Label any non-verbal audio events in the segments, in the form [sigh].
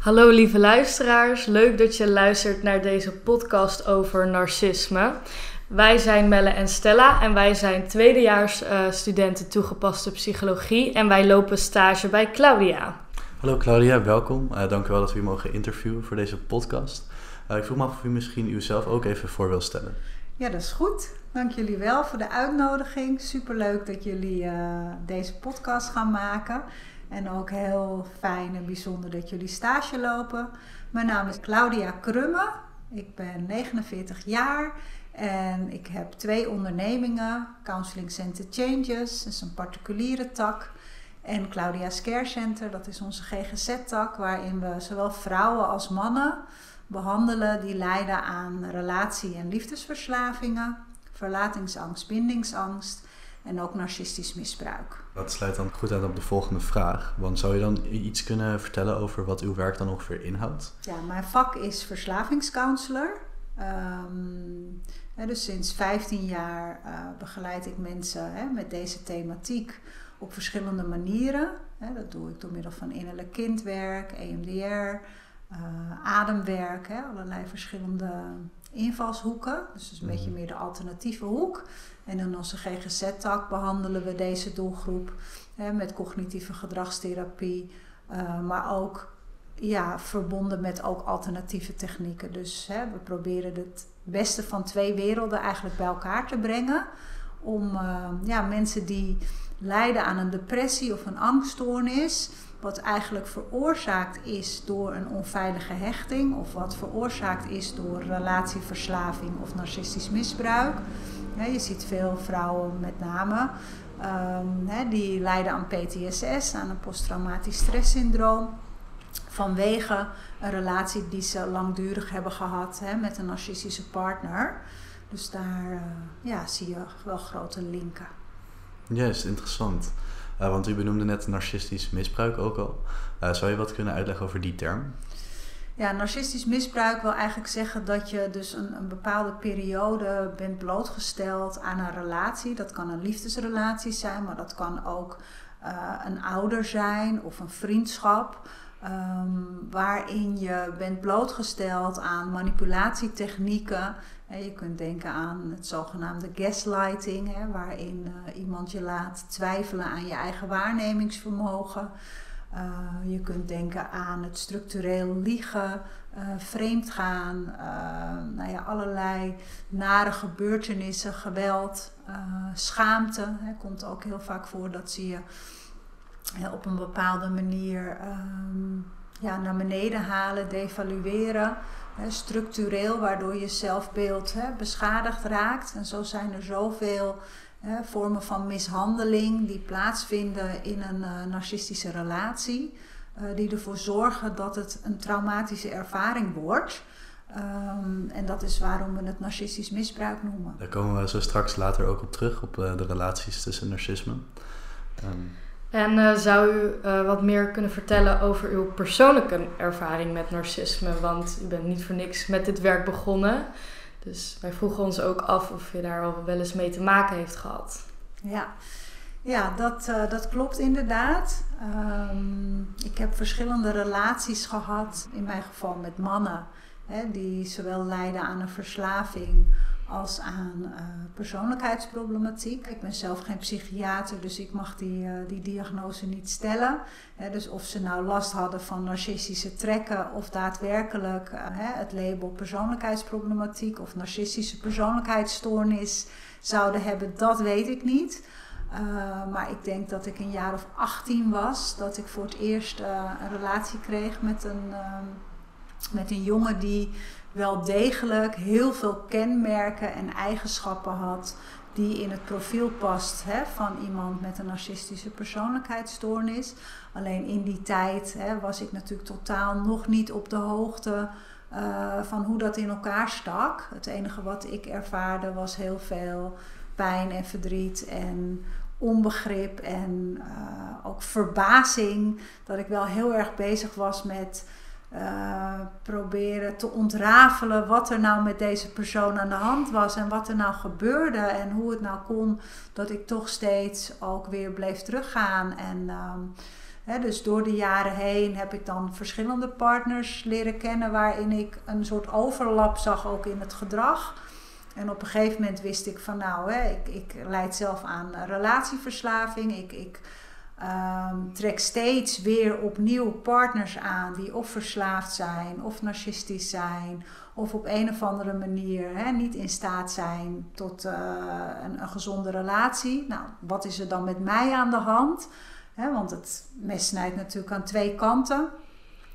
Hallo lieve luisteraars, leuk dat je luistert naar deze podcast over narcisme. Wij zijn Melle en Stella en wij zijn tweedejaars uh, studenten toegepaste psychologie en wij lopen stage bij Claudia. Hallo Claudia, welkom. Uh, dank u wel dat we u mogen interviewen voor deze podcast. Uh, ik vroeg me af of u misschien uzelf ook even voor wil stellen. Ja, dat is goed. Dank jullie wel voor de uitnodiging. Superleuk dat jullie deze podcast gaan maken. En ook heel fijn en bijzonder dat jullie stage lopen. Mijn naam is Claudia Krumme. Ik ben 49 jaar en ik heb twee ondernemingen. Counseling Center Changes, dat is een particuliere tak. En Claudia's Care Center, dat is onze GGZ-tak, waarin we zowel vrouwen als mannen behandelen die lijden aan relatie- en liefdesverslavingen, verlatingsangst, bindingsangst en ook narcistisch misbruik. Dat sluit dan goed aan op de volgende vraag. Want zou je dan iets kunnen vertellen over wat uw werk dan ongeveer inhoudt? Ja, mijn vak is verslavingscounselor. Um, dus sinds 15 jaar uh, begeleid ik mensen hè, met deze thematiek op verschillende manieren. Hè, dat doe ik door middel van innerlijk kindwerk, EMDR, uh, ademwerk, hè, allerlei verschillende invalshoeken. Dus een beetje mhm. meer de alternatieve hoek. En in onze GGZ-tak behandelen we deze doelgroep hè, met cognitieve gedragstherapie, uh, maar ook ja, verbonden met ook alternatieve technieken. Dus hè, we proberen het beste van twee werelden eigenlijk bij elkaar te brengen. Om uh, ja, mensen die lijden aan een depressie of een angststoornis, wat eigenlijk veroorzaakt is door een onveilige hechting of wat veroorzaakt is door relatieverslaving of narcistisch misbruik je ziet veel vrouwen met name um, die lijden aan PTSS, aan een posttraumatisch stresssyndroom. Vanwege een relatie die ze langdurig hebben gehad met een narcistische partner. Dus daar uh, ja, zie je wel grote linken. Juist, interessant. Uh, want u benoemde net narcistisch misbruik ook al. Uh, zou je wat kunnen uitleggen over die term? Ja, narcistisch misbruik wil eigenlijk zeggen dat je dus een, bepaalde periode bent blootgesteld aan een relatie. Dat kan een liefdesrelatie zijn, maar dat kan ook uh, een ouder zijn of een vriendschap. Um, waarin je bent blootgesteld aan manipulatietechnieken. je kunt denken aan het zogenaamde gaslighting, hè, waarin uh, iemand je laat twijfelen aan je eigen waarnemingsvermogen. Uh, je kunt denken aan het structureel liegen, uh, vreemd gaan, uh, nou ja, allerlei nare gebeurtenissen, geweld, schaamte. Het komt ook heel vaak voor dat ze je op een bepaalde manier um, ja, naar beneden halen, devalueren. Hè, structureel, waardoor je zelfbeeld hè, beschadigd raakt. En zo zijn er zoveel vormen van mishandeling die plaatsvinden in een uh, narcistische relatie, uh, die ervoor zorgen dat het een traumatische ervaring wordt. Um, en dat is waarom we het narcistisch misbruik noemen. Daar komen we zo straks later ook op terug, op uh, de relaties tussen narcisme. Um. En zou u wat meer kunnen vertellen over uw persoonlijke ervaring met narcisme? Want u bent niet voor niks met dit werk begonnen. Dus wij vroegen ons ook af of je daar wel eens mee te maken heeft gehad. Ja, ja dat, uh, dat klopt inderdaad. Um, ik heb verschillende relaties gehad, in mijn geval met mannen, hè, die zowel lijden aan een verslaving als aan uh, persoonlijkheidsproblematiek. Ik ben zelf geen psychiater, dus ik mag die, uh, die diagnose niet stellen. dus of ze nou last hadden van narcistische trekken of daadwerkelijk uh, het label persoonlijkheidsproblematiek of narcistische persoonlijkheidsstoornis zouden hebben, dat weet ik niet. maar ik denk dat ik een jaar of 18 was, dat ik voor het eerst een relatie kreeg met een, met een jongen die wel degelijk heel veel kenmerken en eigenschappen had die in het profiel past hè, van iemand met een narcistische persoonlijkheidsstoornis. Alleen in die tijd hè, was ik natuurlijk totaal nog niet op de hoogte uh, van hoe dat in elkaar stak. Het enige wat ik ervaarde was heel veel pijn en verdriet en onbegrip en uh, ook verbazing. Dat ik wel heel erg bezig was met uh, proberen te ontrafelen wat er nou met deze persoon aan de hand was en wat er nou gebeurde en hoe het nou kon dat ik toch steeds ook weer bleef teruggaan. En dus door de jaren heen heb ik dan verschillende partners leren kennen waarin ik een soort overlap zag ook in het gedrag. En op een gegeven moment wist ik van nou, hè, ik, ik leid zelf aan relatieverslaving. Ik, ik ehm, trek steeds weer opnieuw partners aan die of verslaafd zijn of narcistisch zijn. Of op een of andere manier niet in staat zijn tot uh, een, gezonde relatie. Nou, wat is er dan met mij aan de hand? Want het mes snijdt natuurlijk aan twee kanten.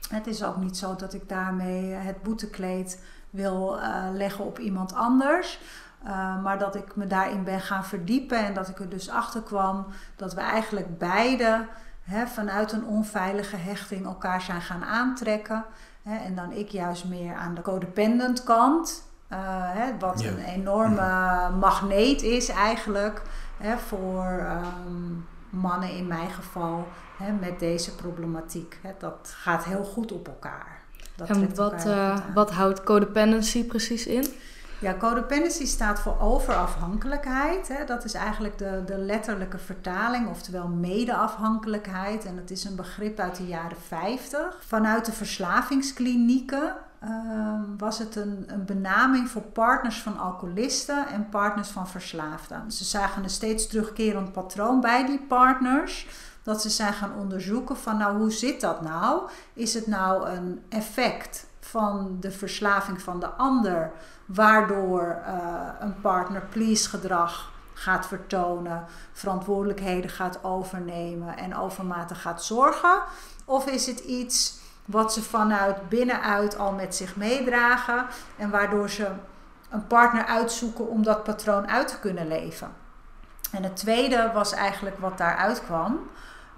Het is ook niet zo dat ik daarmee het boetekleed wil uh, leggen op iemand anders. Uh, maar dat ik me daarin ben gaan verdiepen en dat ik er dus achter kwam dat we eigenlijk beide hè, vanuit een onveilige hechting elkaar zijn gaan aantrekken. Hè, en dan ik juist meer aan de codependent kant. Uh, hè, wat ja. een enorme magneet is eigenlijk hè, voor um, mannen in mijn geval hè, met deze problematiek. Hè, dat gaat heel goed op elkaar. Dat en wat, uh, wat houdt codependency precies in? Ja, codependency staat voor overafhankelijkheid. Hè. Dat is eigenlijk de, de letterlijke vertaling, oftewel medeafhankelijkheid. En dat is een begrip uit de jaren 50. Vanuit de verslavingsklinieken uh, was het een, een benaming voor partners van alcoholisten en partners van verslaafden. Ze zagen een steeds terugkerend patroon bij die partners dat ze zijn gaan onderzoeken van nou hoe zit dat nou? Is het nou een effect van de verslaving van de ander, waardoor uh, een partner please gedrag gaat vertonen, verantwoordelijkheden gaat overnemen en overmatig gaat zorgen? Of is het iets wat ze vanuit binnenuit al met zich meedragen en waardoor ze een partner uitzoeken om dat patroon uit te kunnen leven? En het tweede was eigenlijk wat daaruit kwam.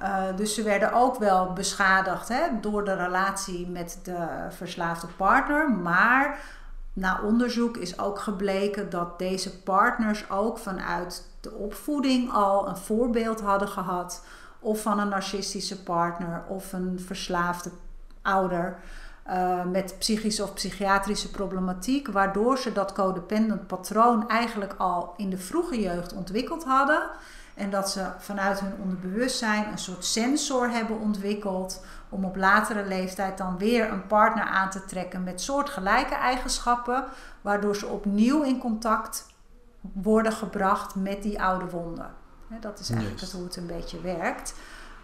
Uh, dus ze werden ook wel beschadigd hè, door de relatie met de verslaafde partner. Maar na onderzoek is ook gebleken dat deze partners ook vanuit de opvoeding al een voorbeeld hadden gehad. Of van een narcistische partner of een verslaafde ouder. Uh, met psychische of psychiatrische problematiek, waardoor ze dat codependent patroon eigenlijk al in de vroege jeugd ontwikkeld hadden. En dat ze vanuit hun onderbewustzijn een soort sensor hebben ontwikkeld om op latere leeftijd dan weer een partner aan te trekken met soortgelijke eigenschappen, waardoor ze opnieuw in contact worden gebracht met die oude wonden. Dat is eigenlijk yes. hoe het een beetje werkt.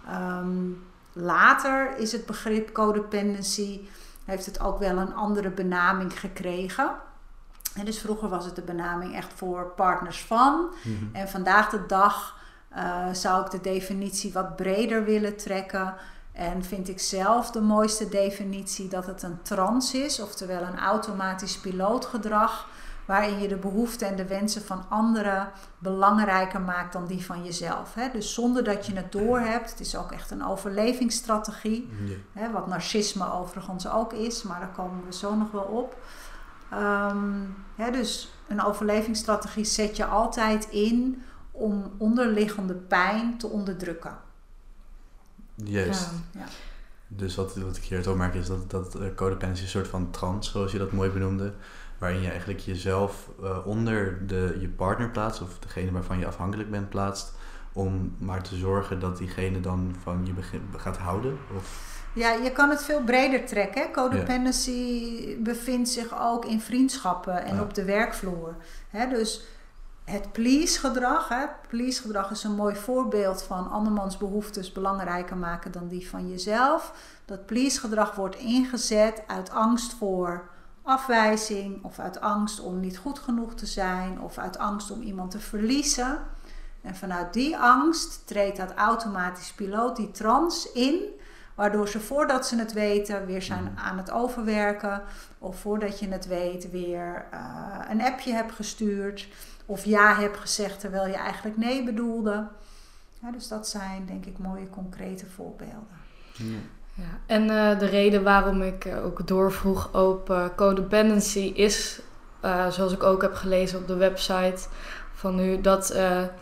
Um, later is het begrip codependency, heeft het ook wel een andere benaming gekregen. En dus vroeger was het de benaming echt voor partners van. Mm -hmm. En vandaag de dag uh, zou ik de definitie wat breder willen trekken. En vind ik zelf de mooiste definitie dat het een trans is, oftewel een automatisch pilootgedrag, waarin je de behoeften en de wensen van anderen belangrijker maakt dan die van jezelf. Hè? Dus zonder dat je het doorhebt. Het is ook echt een overlevingsstrategie, ja. wat narcisme overigens ook is, maar daar komen we zo nog wel op. Um, hè, dus een overlevingsstrategie zet je altijd in om onderliggende pijn te onderdrukken. Juist. Ja. Ja. Dus wat, wat ik hier opmerk is dat, dat uh, codependency een soort van trance, zoals je dat mooi benoemde, waarin je eigenlijk jezelf uh, onder de, je partner plaatst, of degene waarvan je afhankelijk bent plaatst, om maar te zorgen dat diegene dan van je begin, gaat houden? Of? Ja, je kan het veel breder trekken. Codependency ja. bevindt zich ook in vriendschappen en op de werkvloer. Dus het please-gedrag. Please-gedrag is een mooi voorbeeld van andermans behoeftes belangrijker maken dan die van jezelf. Dat please-gedrag wordt ingezet uit angst voor afwijzing, of uit angst om niet goed genoeg te zijn, of uit angst om iemand te verliezen. En vanuit die angst treedt dat automatisch piloot, die trans, in. Waardoor ze voordat ze het weten weer zijn mm. aan het overwerken. Of voordat je het weet weer uh, een appje hebt gestuurd of ja heb gezegd terwijl je eigenlijk nee bedoelde. Ja, dus dat zijn denk ik mooie concrete voorbeelden. Ja. Ja, en uh, de reden waarom ik uh, ook doorvroeg op uh, codependency is, zoals ik ook heb gelezen op de website van nu, dat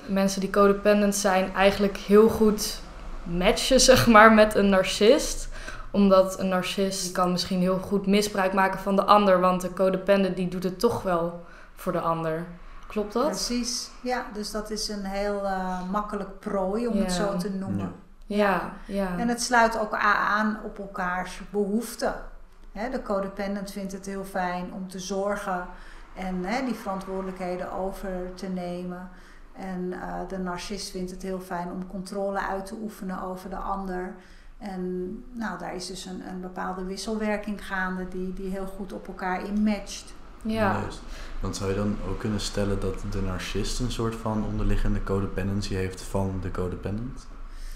mensen die codependent zijn eigenlijk heel goed matchen [laughs] zeg maar, met een narcist omdat een narcist kan misschien heel goed misbruik maken van de ander, want de codependent die doet het toch wel voor de ander. Klopt dat? Precies, ja. Dus dat is een heel uh, makkelijk prooi om ja. het zo te noemen. Ja. Ja, ja. En het sluit ook aan op elkaars behoeften. de codependent vindt het heel fijn om te zorgen en die verantwoordelijkheden over te nemen. En uh, de narcist vindt het heel fijn om controle uit te oefenen over de ander. En nou, daar is dus een, een bepaalde wisselwerking gaande die, die heel goed op elkaar inmatcht. Ja. Want zou je dan ook kunnen stellen dat de narcist een soort van onderliggende codependency heeft van de codependent?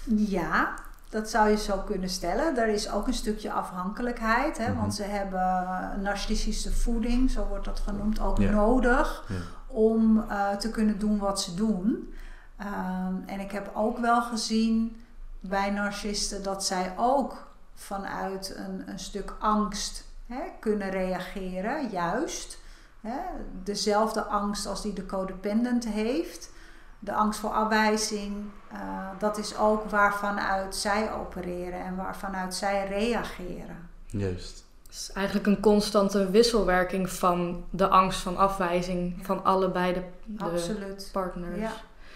Ja, dat zou je zo kunnen stellen. Er is ook een stukje afhankelijkheid, hè, want mhm. ze hebben narcistische voeding, zo wordt dat genoemd, ook nodig om uh, te kunnen doen wat ze doen. Ehm, en ik heb ook wel gezien bij narcisten dat zij ook vanuit een, een stuk angst hè, kunnen reageren, juist. Hè, dezelfde angst als die de codependent heeft. De angst voor afwijzing, uh, dat is ook waarvanuit zij opereren en waarvanuit zij reageren. Juist. Het is eigenlijk een constante wisselwerking van de angst van afwijzing van allebei de, de partners. Ja,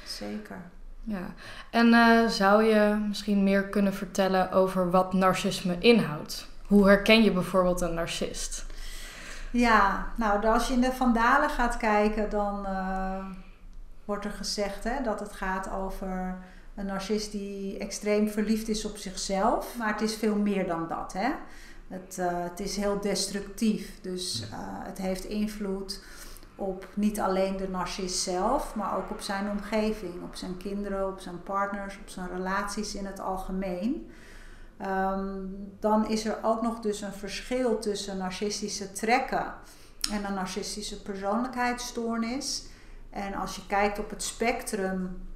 zeker. Ja, en uh, zou je misschien meer kunnen vertellen over wat narcisme inhoudt? Hoe herken je bijvoorbeeld een narcist? Ja, nou, als je in de vandalen gaat kijken, dan uh, wordt er gezegd hè, dat het gaat over een narcist die extreem verliefd is op zichzelf. Maar het is veel meer dan dat. Hè? Het, uh, het is heel destructief. Dus uh, het heeft invloed op niet alleen de narcist zelf, maar ook op zijn omgeving, op zijn kinderen, op zijn partners, op zijn relaties in het algemeen. Um, dan is er ook nog dus een verschil tussen narcistische trekken en een narcistische persoonlijkheidsstoornis. En als je kijkt op het spectrum,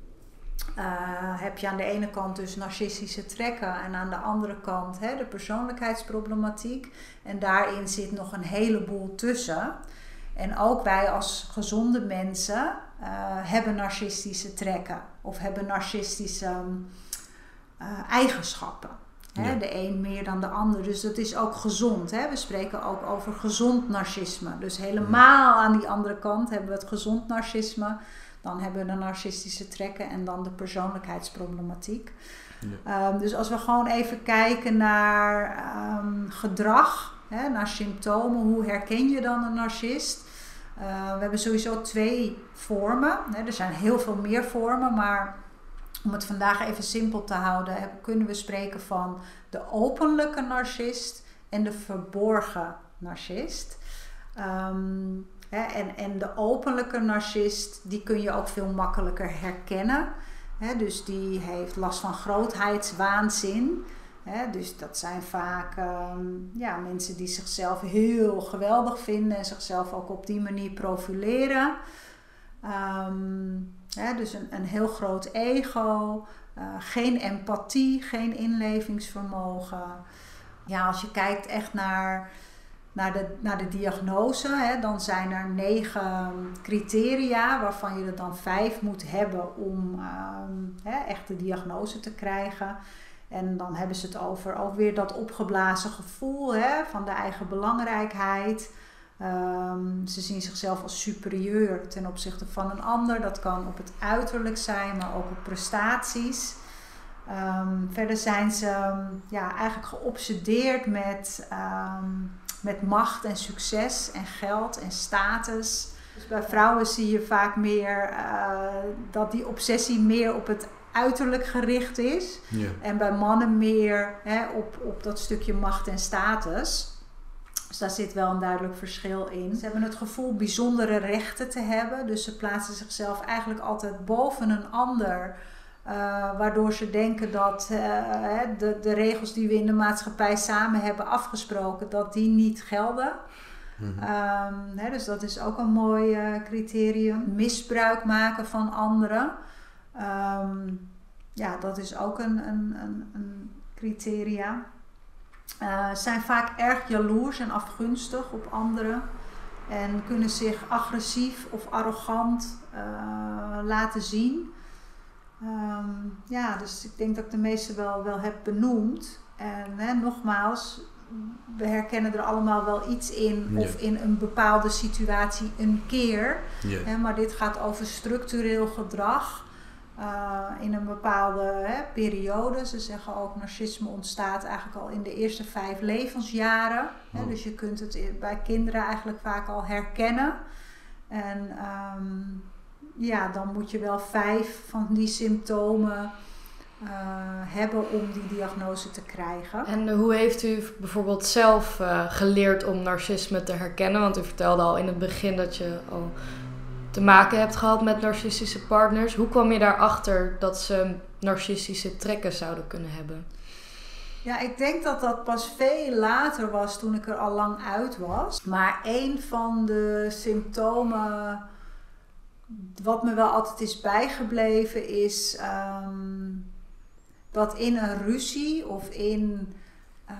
uh, heb je aan de ene kant dus narcistische trekken en aan de andere kant de persoonlijkheidsproblematiek. En daarin zit nog een heleboel tussen. En ook wij als gezonde mensen uh, hebben narcistische trekken of hebben narcistische uh, eigenschappen. Hè? De een meer dan de ander. Dus dat is ook gezond. Hè? We spreken ook over gezond narcisme. Dus helemaal aan die andere kant hebben we het gezond narcisme. Dan hebben we de narcistische trekken en dan de persoonlijkheidsproblematiek. Ja. Um, dus als we gewoon even kijken naar um, gedrag, hè, naar symptomen, hoe herken je dan een narcist? Uh, we hebben sowieso twee vormen. Hè. Er zijn heel veel meer vormen, maar om het vandaag even simpel te houden, kunnen we spreken van de openlijke narcist en de verborgen narcist. Ehm, hè, en, en de openlijke narcist, die kun je ook veel makkelijker herkennen. Hè, dus die heeft last van grootheidswaanzin. Dus dat zijn vaak ehm, ja, mensen die zichzelf heel geweldig vinden en zichzelf ook op die manier profileren. Um, dus een, een heel groot ego, uh, geen empathie, geen inlevingsvermogen. Ja, als je kijkt echt naar, naar, de, naar de diagnose, dan zijn er negen criteria waarvan je er dan vijf moet hebben om hè, echt de diagnose te krijgen. En dan hebben ze het over ook weer dat opgeblazen gevoel van de eigen belangrijkheid. Um, ze zien zichzelf als superieur ten opzichte van een ander. Dat kan op het uiterlijk zijn, maar ook op prestaties. Um, verder zijn ze ja, eigenlijk geobsedeerd met, um, met macht en succes en geld en status. Dus bij vrouwen zie je vaak meer uh, dat die obsessie meer op het uiterlijk gericht is. Ja. En bij mannen meer hè, op, op dat stukje macht en status. Dus daar zit wel een duidelijk verschil in. Ze hebben het gevoel bijzondere rechten te hebben. Dus ze plaatsen zichzelf eigenlijk altijd boven een ander. Uh, waardoor ze denken dat uh, de, de regels die we in de maatschappij samen hebben afgesproken, dat die niet gelden. Mm -hmm. um, dus dat is ook een mooi uh, criterium. Misbruik maken van anderen. Um, ja, dat is ook een, een, een, een criteria. Uh, zijn vaak erg jaloers en afgunstig op anderen. En kunnen zich agressief of arrogant uh, laten zien. Um, ja, dus ik denk dat ik de meeste wel, wel heb benoemd. En hè, nogmaals, we herkennen er allemaal wel iets in. Of in een bepaalde situatie een keer. Hè, maar dit gaat over structureel gedrag. Uh, in een bepaalde hè, periode. Ze zeggen ook narcisme ontstaat eigenlijk al in de eerste vijf levensjaren. Hè, oh. dus je kunt het bij kinderen eigenlijk vaak al herkennen. En um, ja, dan moet je wel vijf van die symptomen uh, hebben om die diagnose te krijgen. En hoe heeft u bijvoorbeeld zelf uh, geleerd om narcisme te herkennen? Want u vertelde al in het begin dat je al te maken hebt gehad met narcistische partners. Hoe kwam je daarachter dat ze narcistische trekken zouden kunnen hebben? Ja, ik denk dat dat pas veel later was toen ik er al lang uit was. Maar een van de symptomen wat me wel altijd is bijgebleven is ehm, dat in een ruzie of in uh,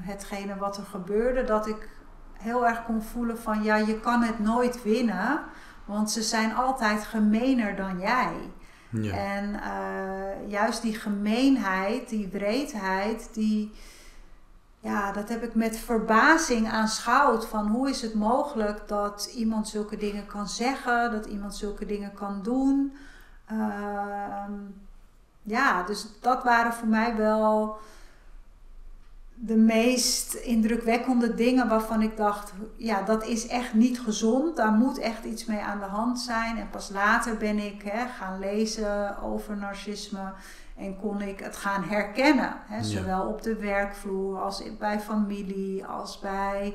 hetgene wat er gebeurde, dat ik heel erg kon voelen van ja, je kan het nooit winnen, want ze zijn altijd gemener dan jij. Ja. En uh, juist die gemeenheid, die wreedheid, die, ja, dat heb ik met verbazing aanschouwd. Van hoe is het mogelijk dat iemand zulke dingen kan zeggen, dat iemand zulke dingen kan doen. Uh, ja, dus dat waren voor mij wel de meest indrukwekkende dingen waarvan ik dacht, ja, dat is echt niet gezond. Daar moet echt iets mee aan de hand zijn. En pas later ben ik hè, gaan lezen over narcisme en kon ik het gaan herkennen. Hè, zowel op de werkvloer als bij familie, als bij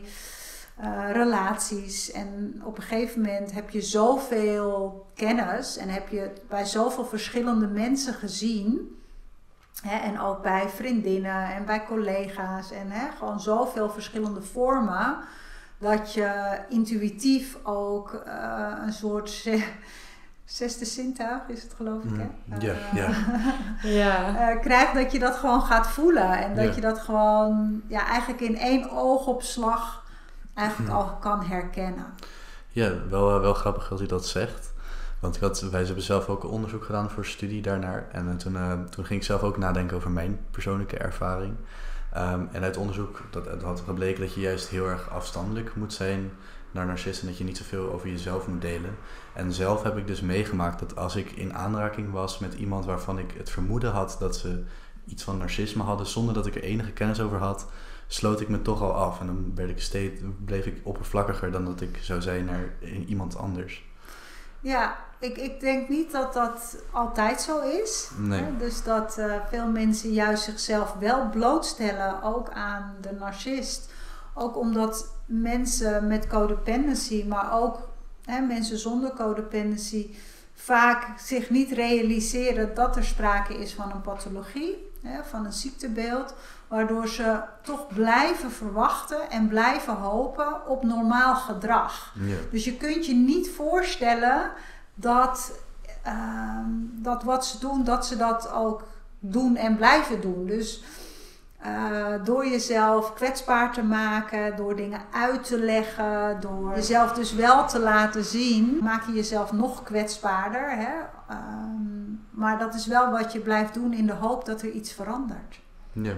uh, relaties. En op een gegeven moment heb je zoveel kennis en heb je bij zoveel verschillende mensen gezien. Hè, en ook bij vriendinnen en bij collega's en hè, gewoon zoveel verschillende vormen. Dat je intuïtief ook uh, een soort zesde zintuig is het geloof ik hè? Mm, ja, uh, ja. ja. [laughs] Uh, krijgt dat je dat gewoon gaat voelen. En dat je dat gewoon ja, eigenlijk in één oogopslag eigenlijk al kan herkennen. Ja, wel, eh, wel grappig als u dat zegt. Want ik had, wij hebben zelf ook onderzoek gedaan voor studie daarnaar. En eh, toen, uh, toen ging ik zelf ook nadenken over mijn persoonlijke ervaring. Um, en uit onderzoek dat, dat had gebleken dat je juist heel erg afstandelijk moet zijn naar narcisten. Dat je niet zoveel over jezelf moet delen. En zelf heb ik dus meegemaakt dat als ik in aanraking was met iemand waarvan ik het vermoeden had dat ze iets van narcisme hadden, zonder dat ik er enige kennis over had, sloot ik me toch al af. En dan werd ik steeds, bleef ik oppervlakkiger dan dat ik zou zijn naar iemand anders. Ja, ik, ik denk niet dat dat altijd zo is. Nee. Hè? Dus dat uh, veel mensen juist zichzelf wel blootstellen, ook aan de narcist. Ook omdat mensen met codependency, maar ook hè, mensen zonder codependency, vaak zich niet realiseren dat er sprake is van een pathologie, hè, van een ziektebeeld waardoor ze toch blijven verwachten en blijven hopen op normaal gedrag. Ja. Dus je kunt je niet voorstellen dat, uh, dat wat ze doen, dat ze dat ook doen en blijven doen. Dus uh, door jezelf kwetsbaar te maken, door dingen uit te leggen, door jezelf dus wel te laten zien, maak je jezelf nog kwetsbaarder. Hè? Um, maar dat is wel wat je blijft doen in de hoop dat er iets verandert. Ja.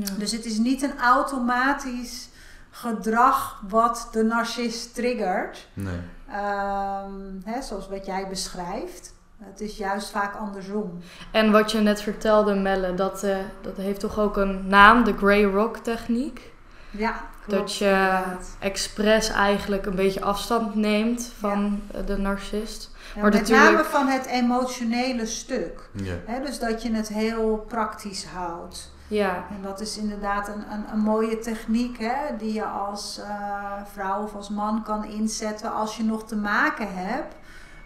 Ja. Dus het is niet een automatisch gedrag wat de narcist triggert. Nee. Um, hè, zoals wat jij beschrijft. Het is juist vaak andersom. En wat je net vertelde, Melle, dat, uh, dat heeft toch ook een naam, de Grey Rock techniek? Ja, klopt, Dat je expres eigenlijk een beetje afstand neemt van ja. de narcist. Ja, maar met natuurlijk... name van het emotionele stuk. Ja. Hè, dus dat je het heel praktisch houdt. Ja. En dat is inderdaad een, een, een mooie techniek hè, die je als uh, vrouw of als man kan inzetten als je nog te maken hebt.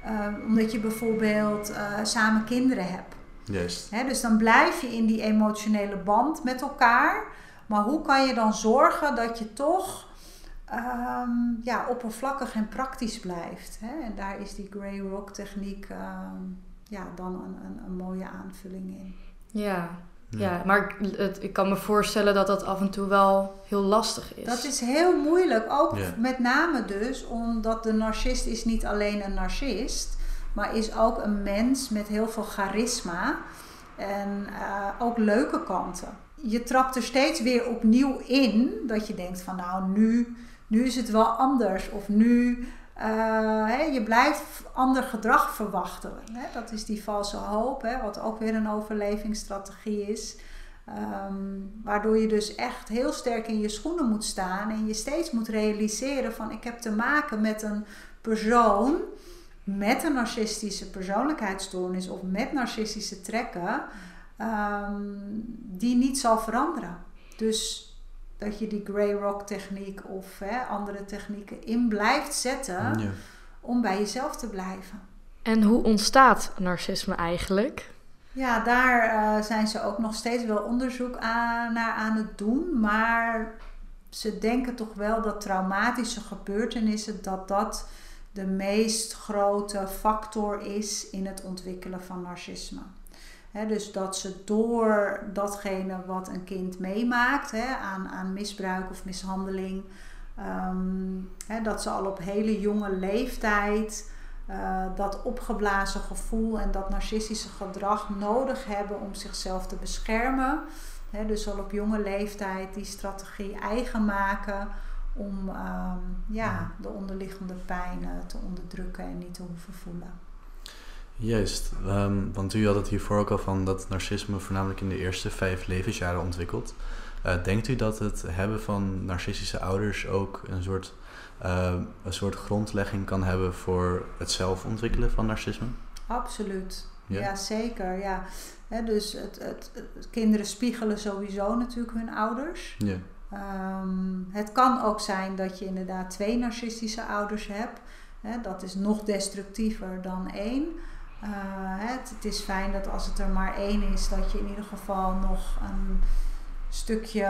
Uh, omdat je bijvoorbeeld uh, samen kinderen hebt. Juist. Hè, dus dan blijf je in die emotionele band met elkaar. Maar hoe kan je dan zorgen dat je toch um, ja, oppervlakkig en praktisch blijft? Hè? En daar is die Grey Rock techniek um, ja, dan een, een, een mooie aanvulling in. Ja, ja, maar het, ik kan me voorstellen dat dat af en toe wel heel lastig is. Dat is heel moeilijk. Ook met name dus omdat de narcist is niet alleen een narcist, maar is ook een mens met heel veel charisma en uh, ook leuke kanten. Je trapt er steeds weer opnieuw in dat je denkt van nou nu, nu is het wel anders of nu uh, je blijft ander gedrag verwachten. Hè? Dat is die valse hoop, hè? wat ook weer een overlevingsstrategie is. Ehm, waardoor je dus echt heel sterk in je schoenen moet staan en je steeds moet realiseren van ik heb te maken met een persoon met een narcistische persoonlijkheidsstoornis of met narcistische trekken, ehm, die niet zal veranderen. Dus dat je die grey rock techniek of hè, andere technieken in blijft zetten om bij jezelf te blijven. En hoe ontstaat narcisme eigenlijk? Ja, daar uh, zijn ze ook nog steeds wel onderzoek aan, naar aan het doen. Maar ze denken toch wel dat traumatische gebeurtenissen, dat dat de meest grote factor is in het ontwikkelen van narcisme. Dus dat ze door datgene wat een kind meemaakt aan, aan misbruik of mishandeling, um, dat ze al op hele jonge leeftijd uh, dat opgeblazen gevoel en dat narcistische gedrag nodig hebben om zichzelf te beschermen. dus al op jonge leeftijd die strategie eigen maken om um, ja, de onderliggende pijnen te onderdrukken en niet te hoeven voelen. Juist, um, want u had het hiervoor ook al van dat narcisme voornamelijk in de eerste vijf levensjaren ontwikkelt. Uh, denkt u dat het hebben van narcistische ouders ook een soort uh, een soort grondlegging kan hebben voor het zelf ontwikkelen van narcisme? Absoluut. Ja, zeker. Ja. dus het, het, kinderen spiegelen sowieso natuurlijk hun ouders. Ja. Ehm, het kan ook zijn dat je inderdaad twee narcistische ouders hebt. dat is nog destructiever dan één. Uh, het, het, is fijn dat als het er maar één is, dat je in ieder geval nog een stukje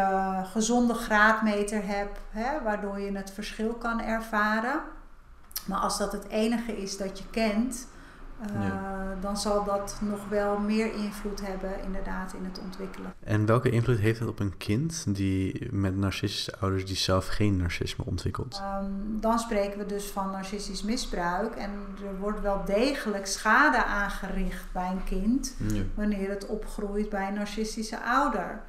gezonde graadmeter hebt, hè, waardoor je het verschil kan ervaren. Maar als dat het enige is dat je kent, uh, dan zal dat nog wel meer invloed hebben inderdaad in het ontwikkelen. En welke invloed heeft het op een kind die met narcistische ouders die zelf geen narcisme ontwikkelt? Um, dan spreken we dus van narcistisch misbruik en er wordt wel degelijk schade aangericht bij een kind wanneer het opgroeit bij een narcistische ouder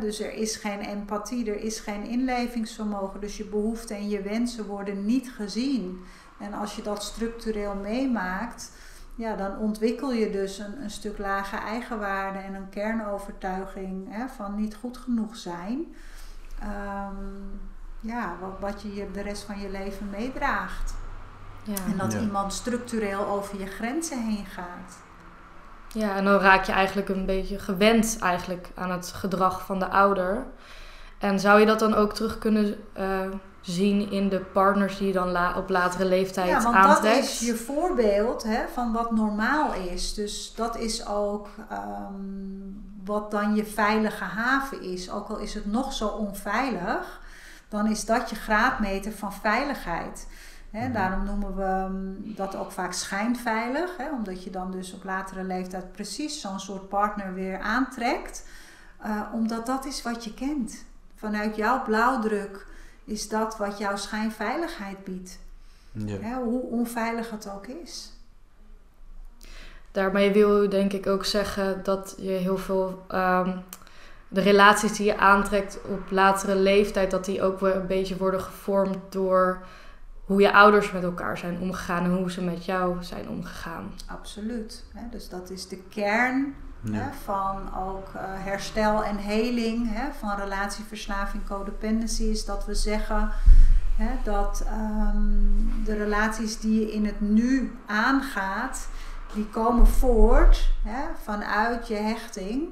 dus er is geen empathie, er is geen inlevingsvermogen. Dus je behoeften en je wensen worden niet gezien. En als je dat structureel meemaakt, ja, dan ontwikkel je dus een, een stuk lage eigenwaarde en een kernovertuiging van niet goed genoeg zijn. Um, ja, wat, wat je de rest van je leven meedraagt. Ja. En dat iemand structureel over je grenzen heen gaat. Ja, en dan raak je eigenlijk een beetje gewend eigenlijk aan het gedrag van de ouder. En zou je dat dan ook terug kunnen uh, zien in de partners die je dan la op latere leeftijd ja, want aantrekt? dat is je voorbeeld hè, van wat normaal is. Dus dat is ook um, wat dan je veilige haven is. Ook al is het nog zo onveilig, dan is dat je graadmeter van veiligheid. Mhm. Daarom noemen we ehm, dat ook vaak schijnveilig, omdat je dan dus op latere leeftijd precies zo'n soort partner weer aantrekt, uh, omdat dat is wat je kent. Vanuit jouw blauwdruk is dat wat jouw schijnveiligheid biedt, ja. hoe onveilig het ook is. Daarmee wil u denk ik ook zeggen dat je heel veel um, de relaties die je aantrekt op latere leeftijd, dat die ook weer een beetje worden gevormd door hoe je ouders met elkaar zijn omgegaan en hoe ze met jou zijn omgegaan. Absoluut. Dus dat is de kern van ook eh, herstel en heling van relatieverslaving, codependency. Is dat we zeggen dat ehm, de relaties die je in het nu aangaat, die komen voort vanuit je hechting.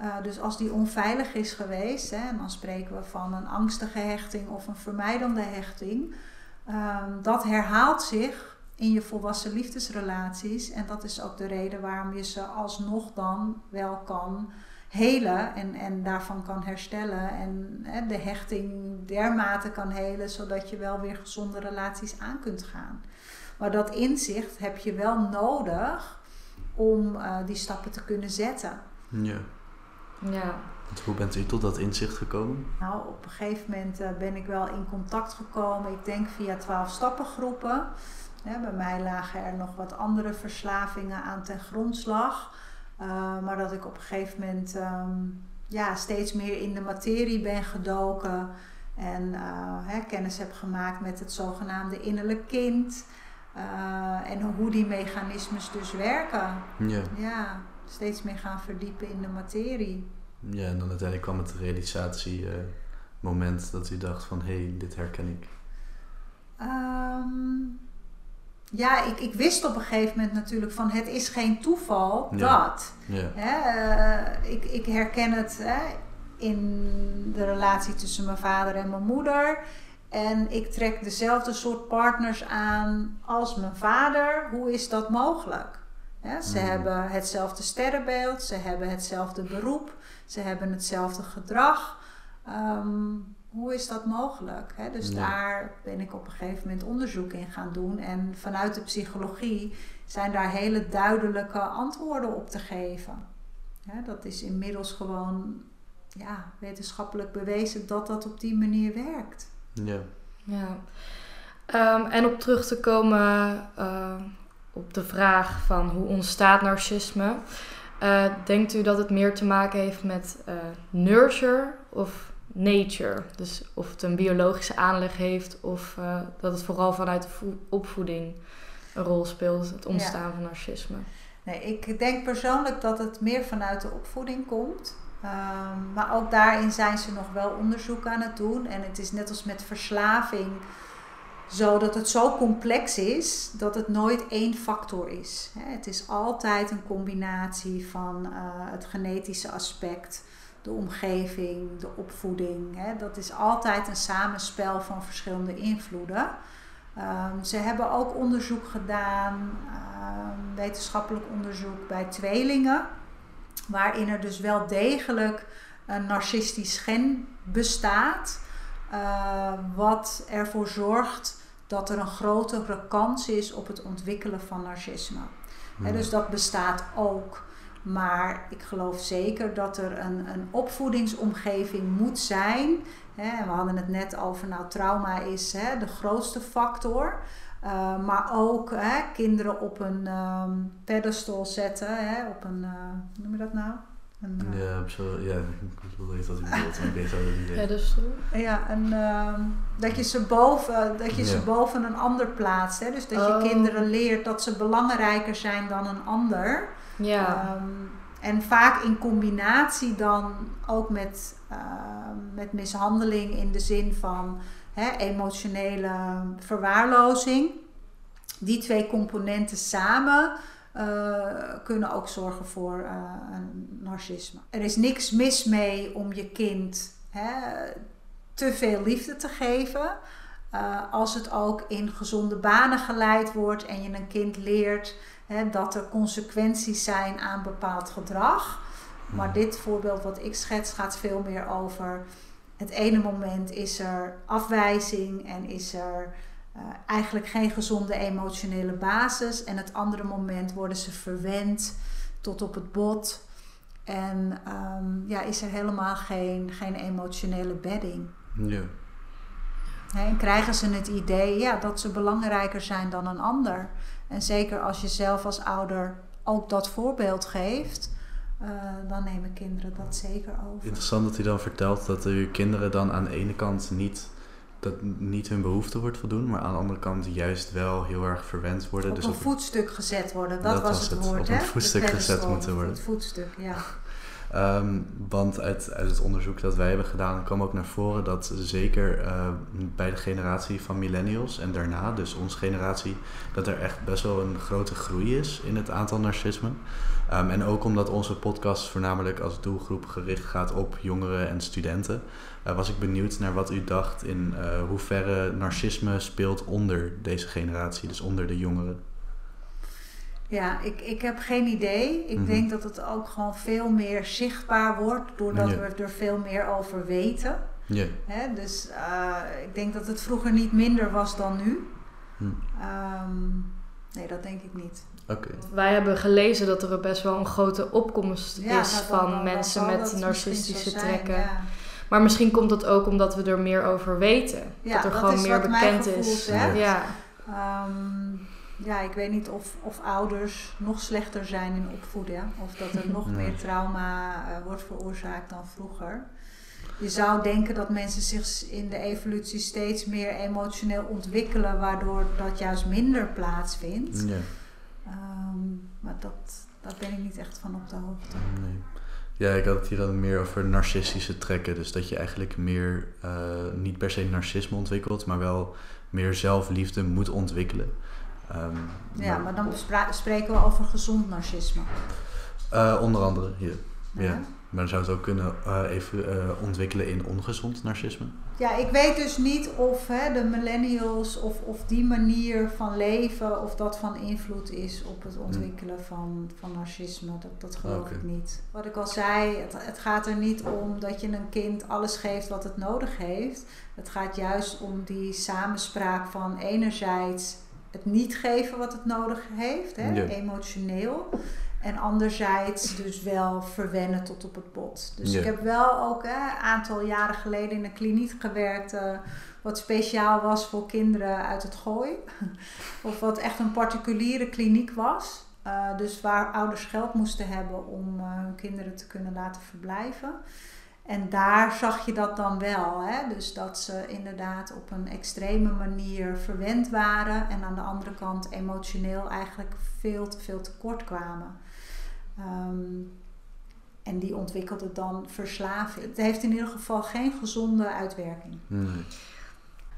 Uh, dus als die onveilig is geweest, hè, en dan spreken we van een angstige hechting of een vermijdende hechting, Um, dat herhaalt zich in je volwassen liefdesrelaties. En dat is ook de reden waarom je ze alsnog dan wel kan helen en, en daarvan kan herstellen. En hè, de hechting dermate kan helen, zodat je wel weer gezonde relaties aan kunt gaan. Maar dat inzicht heb je wel nodig om uh, die stappen te kunnen zetten. Ja. Ja. Hoe bent u tot dat inzicht gekomen? Nou, op een gegeven moment uh, ben ik wel in contact gekomen. Ik denk via twaalf stappengroepen. Bij mij lagen er nog wat andere verslavingen aan ten grondslag. Uh, maar dat ik op een gegeven moment um, ja, steeds meer in de materie ben gedoken. En hè, kennis heb gemaakt met het zogenaamde innerlijk kind. en hoe die mechanismes dus werken. Ja. ja, steeds meer gaan verdiepen in de materie. Ja, en dan uiteindelijk kwam het realisatie moment dat u dacht van hé, hey, dit herken ik. Ehm, ja, ik, ik wist op een gegeven moment natuurlijk van het is geen toeval dat. Ja. Hè, uh, ik, ik herken het hè, in de relatie tussen mijn vader en mijn moeder. En ik trek dezelfde soort partners aan als mijn vader. Hoe is dat mogelijk? Ze mm. hebben hetzelfde sterrenbeeld, ze hebben hetzelfde beroep, ze hebben hetzelfde gedrag. Ehm, hoe is dat mogelijk? Hè? Dus daar ben ik op een gegeven moment onderzoek in gaan doen. En vanuit de psychologie zijn daar hele duidelijke antwoorden op te geven. dat is inmiddels gewoon ja, wetenschappelijk bewezen dat dat op die manier werkt. Ja. ja. Ehm, en op terug te komen uh, op de vraag van hoe ontstaat narcisme. Uh, denkt u dat het meer te maken heeft met uh, nurture of nature. Dus of het een biologische aanleg heeft of uh, dat het vooral vanuit de opvoeding een rol speelt, het ontstaan van narcisme. Nee, ik denk persoonlijk dat het meer vanuit de opvoeding komt. Um, maar ook daarin zijn ze nog wel onderzoek aan het doen. En het is net als met verslaving zo dat het zo complex is dat het nooit één factor is. Het is altijd een combinatie van uh, het genetische aspect, de omgeving, de opvoeding. Dat is altijd een samenspel van verschillende invloeden. Um, ze hebben ook onderzoek gedaan, um, wetenschappelijk onderzoek bij tweelingen, waarin er dus wel degelijk een narcistisch gen bestaat, uh, wat ervoor zorgt dat er een grotere kans is op het ontwikkelen van narcisme. Hmm. dus dat bestaat ook. Maar ik geloof zeker dat er een, een opvoedingsomgeving moet zijn. Hè, we hadden het net over, nou, trauma is hè, de grootste factor. Uh, maar ook hè, kinderen op een um, pedestal zetten, hè, op een, uh, hoe noem je dat nou? Uh, ja, zo, ja, ik u bedoelt, ik weet wat u Pedestal? Ja, een, uh, dat je, ze boven, dat je ja. ze boven een ander plaatst. Hè? Dus dat oh. je kinderen leert dat ze belangrijker zijn dan een ander. Ja. Um, en vaak in combinatie dan ook met, uh, met mishandeling in de zin van hè, emotionele verwaarlozing. Die twee componenten samen uh, kunnen ook zorgen voor uh, een narcisme. Er is niks mis mee om je kind hè, te veel liefde te geven. Uh, als het ook in gezonde banen geleid wordt en je een kind leert dat er consequenties zijn aan bepaald gedrag. Maar hmm. dit voorbeeld wat ik schets gaat veel meer over. Het ene moment is er afwijzing en is er uh, eigenlijk geen gezonde emotionele basis. En het andere moment worden ze verwend tot op het bot. En um, ja, is er helemaal geen, geen emotionele bedding. Ja. en krijgen ze het idee ja, dat ze belangrijker zijn dan een ander. En zeker als je zelf als ouder ook dat voorbeeld geeft, uh, dan nemen kinderen dat zeker over. Interessant dat hij dan vertelt dat uw kinderen dan aan de ene kant niet, dat niet hun behoefte wordt voldoen, maar aan de andere kant juist wel heel erg verwend worden. Op dus een voetstuk gezet worden, dat, was het, woord. Op een voetstuk gezet moeten worden. Het voetstuk, ja. Um, want uit, uit het onderzoek dat wij hebben gedaan kwam ook naar voren dat zeker uh, bij de generatie van millennials en daarna, dus onze generatie, dat er echt best wel een grote groei is in het aantal narcisme. Um, en ook omdat onze podcast voornamelijk als doelgroep gericht gaat op jongeren en studenten, uh, was ik benieuwd naar wat u dacht in uh, hoeverre narcisme speelt onder deze generatie, dus onder de jongeren. Ja, ik, ik heb geen idee. Ik mhm. denk dat het ook gewoon veel meer zichtbaar wordt doordat we er veel meer over weten. Ja. Hè, dus uh, ik denk dat het vroeger niet minder was dan nu. Hm. Um, nee, dat denk ik niet. Okay. Wij hebben gelezen dat er best wel een grote opkomst is van mensen met narcistische trekken. Zijn, ja. Maar misschien komt dat ook omdat we er meer over weten. Ja, dat er dat gewoon is meer bekend is. Ja. Um, ja, ik weet niet of, of ouders nog slechter zijn in opvoeden. Of dat er nog meer trauma uh, wordt veroorzaakt dan vroeger. je zou denken dat mensen zich in de evolutie steeds meer emotioneel ontwikkelen, waardoor dat juist minder plaatsvindt. Ja. Ehm, maar dat, daar ben ik niet echt van op de hoogte. Nee. Ja, ik had het hier dan meer over narcistische trekken. Dus dat je eigenlijk meer, uh, niet per se narcisme ontwikkelt, maar wel meer zelfliefde moet ontwikkelen. Um, ja, maar, dan spreken we over gezond narcisme. Uh, onder andere, hier. Ja. Maar dan zou het ook kunnen uh, even uh, ontwikkelen in ongezond narcisme? Ja, ik weet dus niet of hè, de millennials of, of die manier van leven, of dat van invloed is op het ontwikkelen van, van narcisme. Dat, dat geloof ik niet. Wat ik al zei, het, het gaat er niet om dat je een kind alles geeft wat het nodig heeft. Het gaat juist om die samenspraak van enerzijds het niet geven wat het nodig heeft, hè, emotioneel. En anderzijds dus wel verwennen tot op het bot. Dus ik heb wel ook een aantal jaren geleden in een kliniek gewerkt. Uh, wat speciaal was voor kinderen uit het gooi. [laughs] of wat echt een particuliere kliniek was. Uh, dus waar ouders geld moesten hebben om uh, hun kinderen te kunnen laten verblijven. En daar zag je dat dan wel. Hè? Dus dat ze inderdaad op een extreme manier verwend waren. En aan de andere kant emotioneel eigenlijk veel te veel tekort kwamen. Ehm, en die ontwikkelde dan verslaving. Het heeft in ieder geval geen gezonde uitwerking. Nee.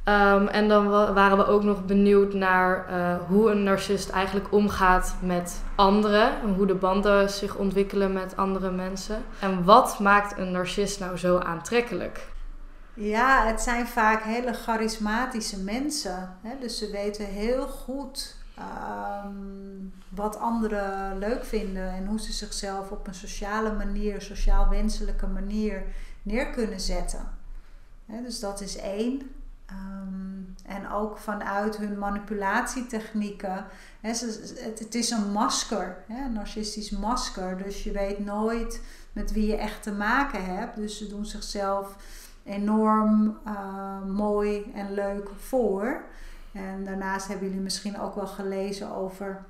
Ehm, en dan waren we ook nog benieuwd naar uh, hoe een narcist eigenlijk omgaat met anderen. En hoe de banden zich ontwikkelen met andere mensen. En wat maakt een narcist nou zo aantrekkelijk? Ja, het zijn vaak hele charismatische mensen. Hè? Dus ze weten heel goed Ehm, wat anderen leuk vinden en hoe ze zichzelf op een sociale manier, sociaal wenselijke manier neer kunnen zetten. dus dat is één. Ehm, en ook vanuit hun manipulatietechnieken. het, het, is een masker, een narcistisch masker. Dus je weet nooit met wie je echt te maken hebt. Dus ze doen zichzelf enorm uh, mooi en leuk voor. En daarnaast hebben jullie misschien ook wel gelezen over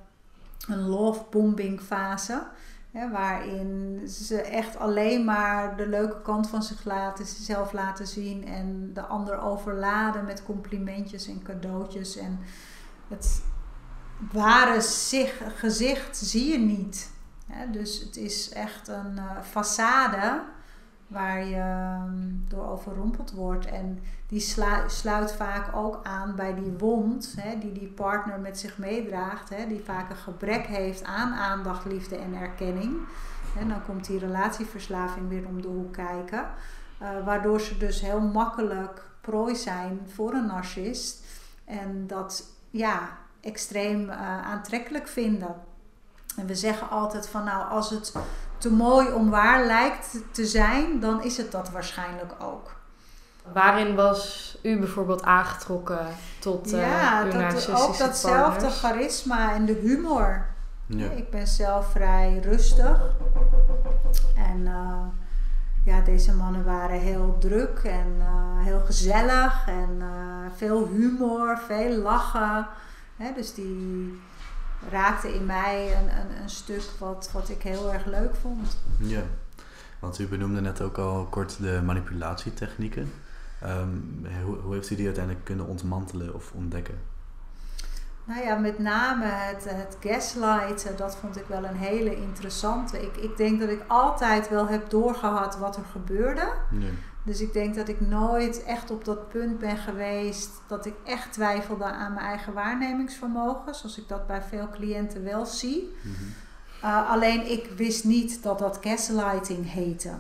een love bombing fase. Waarin ze echt alleen maar de leuke kant van zichzelf laten zien en de ander overladen met complimentjes en cadeautjes. En het ware zich, gezicht zie je niet. dus het is echt een uh, façade waar je ehm, door overrompeld wordt. En die sluit vaak ook aan bij die wond hè, die die partner met zich meedraagt, hè, die vaak een gebrek heeft aan aandacht, liefde en erkenning. En dan komt die relatieverslaving weer om de hoek kijken. Uh, waardoor ze dus heel makkelijk prooi zijn voor een narcist. En dat ja, extreem uh, aantrekkelijk vinden. En we zeggen altijd van nou, als het te mooi om waar lijkt te zijn, dan is het dat waarschijnlijk ook. Waarin was u bijvoorbeeld aangetrokken tot uh, ja, uw dat, ook datzelfde charisma en de humor. Ja. Ik ben zelf vrij rustig. En uh, ja, deze mannen waren heel druk en uh, heel gezellig en veel humor, veel lachen. Hè, dus die raakte in mij een, een, een stuk wat, wat ik heel erg leuk vond. Ja, want u benoemde net ook al kort de manipulatietechnieken. Um, hoe, hoe heeft u die uiteindelijk kunnen ontmantelen of ontdekken? Nou ja, met name het, het gaslighten, dat vond ik wel een hele interessante. Ik, ik denk dat ik altijd wel heb doorgehad wat er gebeurde. Nee. Dus ik denk dat ik nooit echt op dat punt ben geweest dat ik echt twijfelde aan mijn eigen waarnemingsvermogen, zoals ik dat bij veel cliënten wel zie. Mhm. Uh, alleen ik wist niet dat dat gaslighting heette.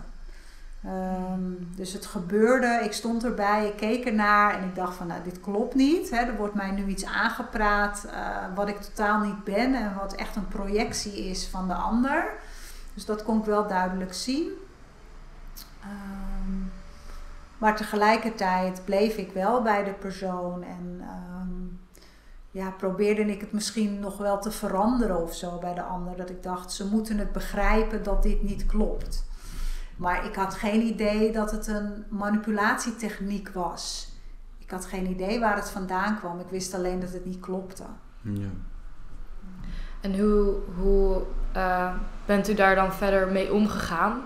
Um, dus het gebeurde, ik stond erbij, ik keek ernaar en ik dacht van nou dit klopt niet. Hè. Er wordt mij nu iets aangepraat uh, wat ik totaal niet ben en wat echt een projectie is van de ander. Dus dat kon ik wel duidelijk zien. Um, maar tegelijkertijd bleef ik wel bij de persoon en um, ja, probeerde ik het misschien nog wel te veranderen of zo bij de ander. Dat ik dacht, ze moeten het begrijpen dat dit niet klopt. Maar ik had geen idee dat het een manipulatietechniek was. Ik had geen idee waar het vandaan kwam. Ik wist alleen dat het niet klopte. Ja. En hoe, hoe uh, bent u daar dan verder mee omgegaan?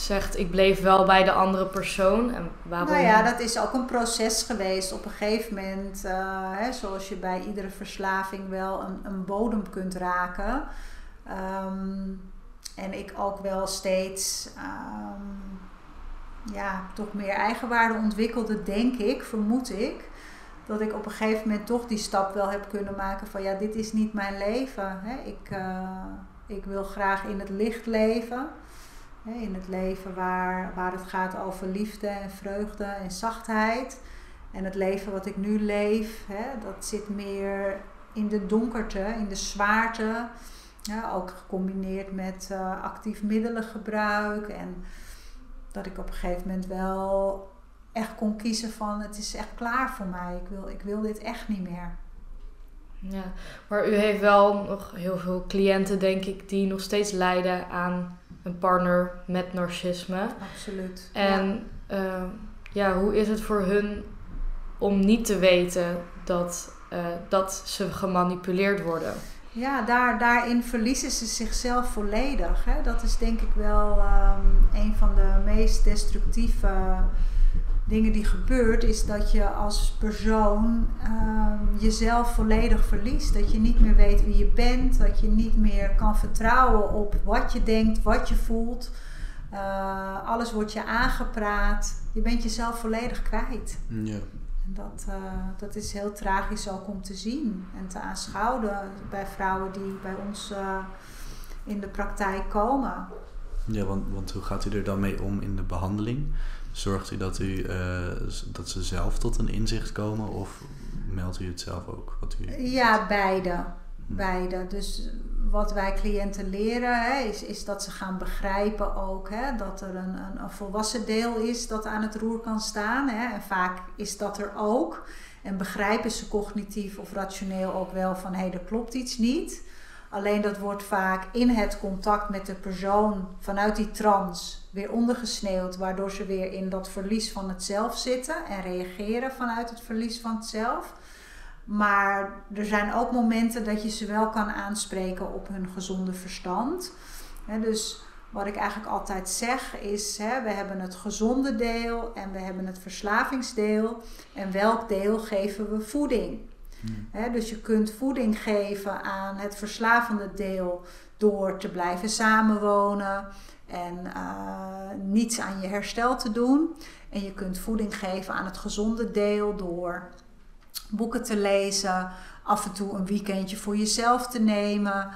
Zegt ik bleef wel bij de andere persoon. En waarom? Nou ja, dat is ook een proces geweest. Op een gegeven moment, uh, hè, zoals je bij iedere verslaving wel een, een bodem kunt raken. Ehm, en ik ook wel steeds um, ja, toch meer eigenwaarde ontwikkelde, denk ik, vermoed ik. Dat ik op een gegeven moment toch die stap wel heb kunnen maken van ja, dit is niet mijn leven. Hè. Ik, uh, ik wil graag in het licht leven. In het leven waar, waar het gaat over liefde en vreugde en zachtheid. En het leven wat ik nu leef, hè, dat zit meer in de donkerte, in de zwaarte. Ook gecombineerd met uh, actief middelengebruik. En dat ik op een gegeven moment wel echt kon kiezen van het is echt klaar voor mij. Ik wil, ik wil dit echt niet meer. Ja, maar u heeft wel nog heel veel cliënten, denk ik, die nog steeds lijden aan een partner met narcisme. Absoluut. En ja, uh, ja hoe is het voor hun om niet te weten dat, uh, dat ze gemanipuleerd worden? Ja, daar, daarin verliezen ze zichzelf volledig. Hè? Dat is denk ik wel um, een van de meest destructieve dingen die gebeurt, is dat je als persoon um, jezelf volledig verliest. Dat je niet meer weet wie je bent, dat je niet meer kan vertrouwen op wat je denkt, wat je voelt. Uh, alles wordt je aangepraat. Je bent jezelf volledig kwijt. Ja. En dat, uh, dat is heel tragisch ook om te zien en te aanschouwen bij vrouwen die bij ons uh, in de praktijk komen. Ja, want, want hoe gaat u er dan mee om in de behandeling? Zorgt u dat, u uh, dat ze zelf tot een inzicht komen of meldt u het zelf ook? Wat u... Ja, beide. Hm. Beide. Dus wat wij cliënten leren hè, is, is dat ze gaan begrijpen ook hè, dat er een, een, een, volwassen deel is dat aan het roer kan staan. Hè. En vaak is dat er ook. En begrijpen ze cognitief of rationeel ook wel van hé, hey, er klopt iets niet. Alleen dat wordt vaak in het contact met de persoon vanuit die trance weer ondergesneeuwd, waardoor ze weer in dat verlies van het zelf zitten en reageren vanuit het verlies van het zelf. Maar er zijn ook momenten dat je ze wel kan aanspreken op hun gezonde verstand. dus wat ik eigenlijk altijd zeg is: we hebben het gezonde deel en we hebben het verslavingsdeel. En welk deel geven we voeding? Hmm. dus je kunt voeding geven aan het verslavende deel door te blijven samenwonen en uh, niets aan je herstel te doen. En je kunt voeding geven aan het gezonde deel door boeken te lezen, af en toe een weekendje voor jezelf te nemen,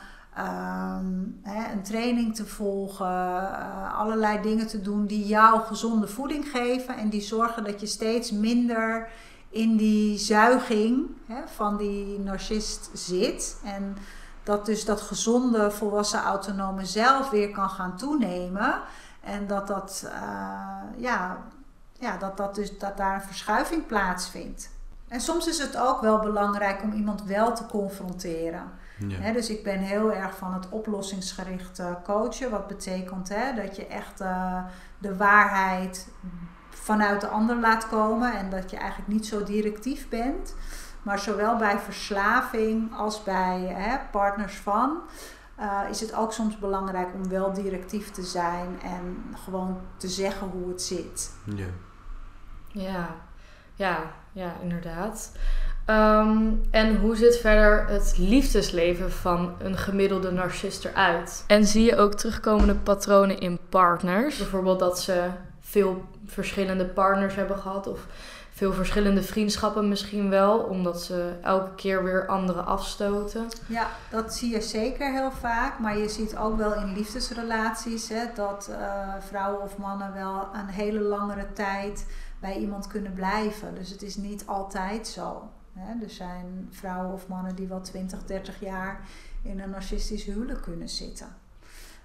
hè, een training te volgen, uh, allerlei dingen te doen die jou gezonde voeding geven en die zorgen dat je steeds minder in die zuiging van die narcist zit. En dat dus dat gezonde, volwassen, autonome zelf weer kan gaan toenemen. En dat, dat, uh, ja, ja, dat, dat, dus, dat daar een verschuiving plaatsvindt. En soms is het ook wel belangrijk om iemand wel te confronteren. Ja. dus ik ben heel erg van het oplossingsgericht coachen. Wat betekent dat je echt uh, de waarheid vanuit de ander laat komen. En dat je eigenlijk niet zo directief bent. Maar zowel bij verslaving als bij partners van. Uh, is het ook soms belangrijk om wel directief te zijn en gewoon te zeggen hoe het zit. Ja. Ja, ja, ja inderdaad. Um, en hoe ziet verder het liefdesleven van een gemiddelde narcist eruit? En zie je ook terugkomende patronen in partners? Bijvoorbeeld dat ze veel verschillende partners hebben gehad of veel verschillende vriendschappen misschien wel, omdat ze elke keer weer anderen afstoten. Ja, dat zie je zeker heel vaak, maar je ziet ook wel in liefdesrelaties hè, dat uh, vrouwen of mannen wel een hele langere tijd bij iemand kunnen blijven. Dus het is niet altijd zo. Hè. Er zijn vrouwen of mannen die wel 20, 30 jaar in een narcistisch huwelijk kunnen zitten.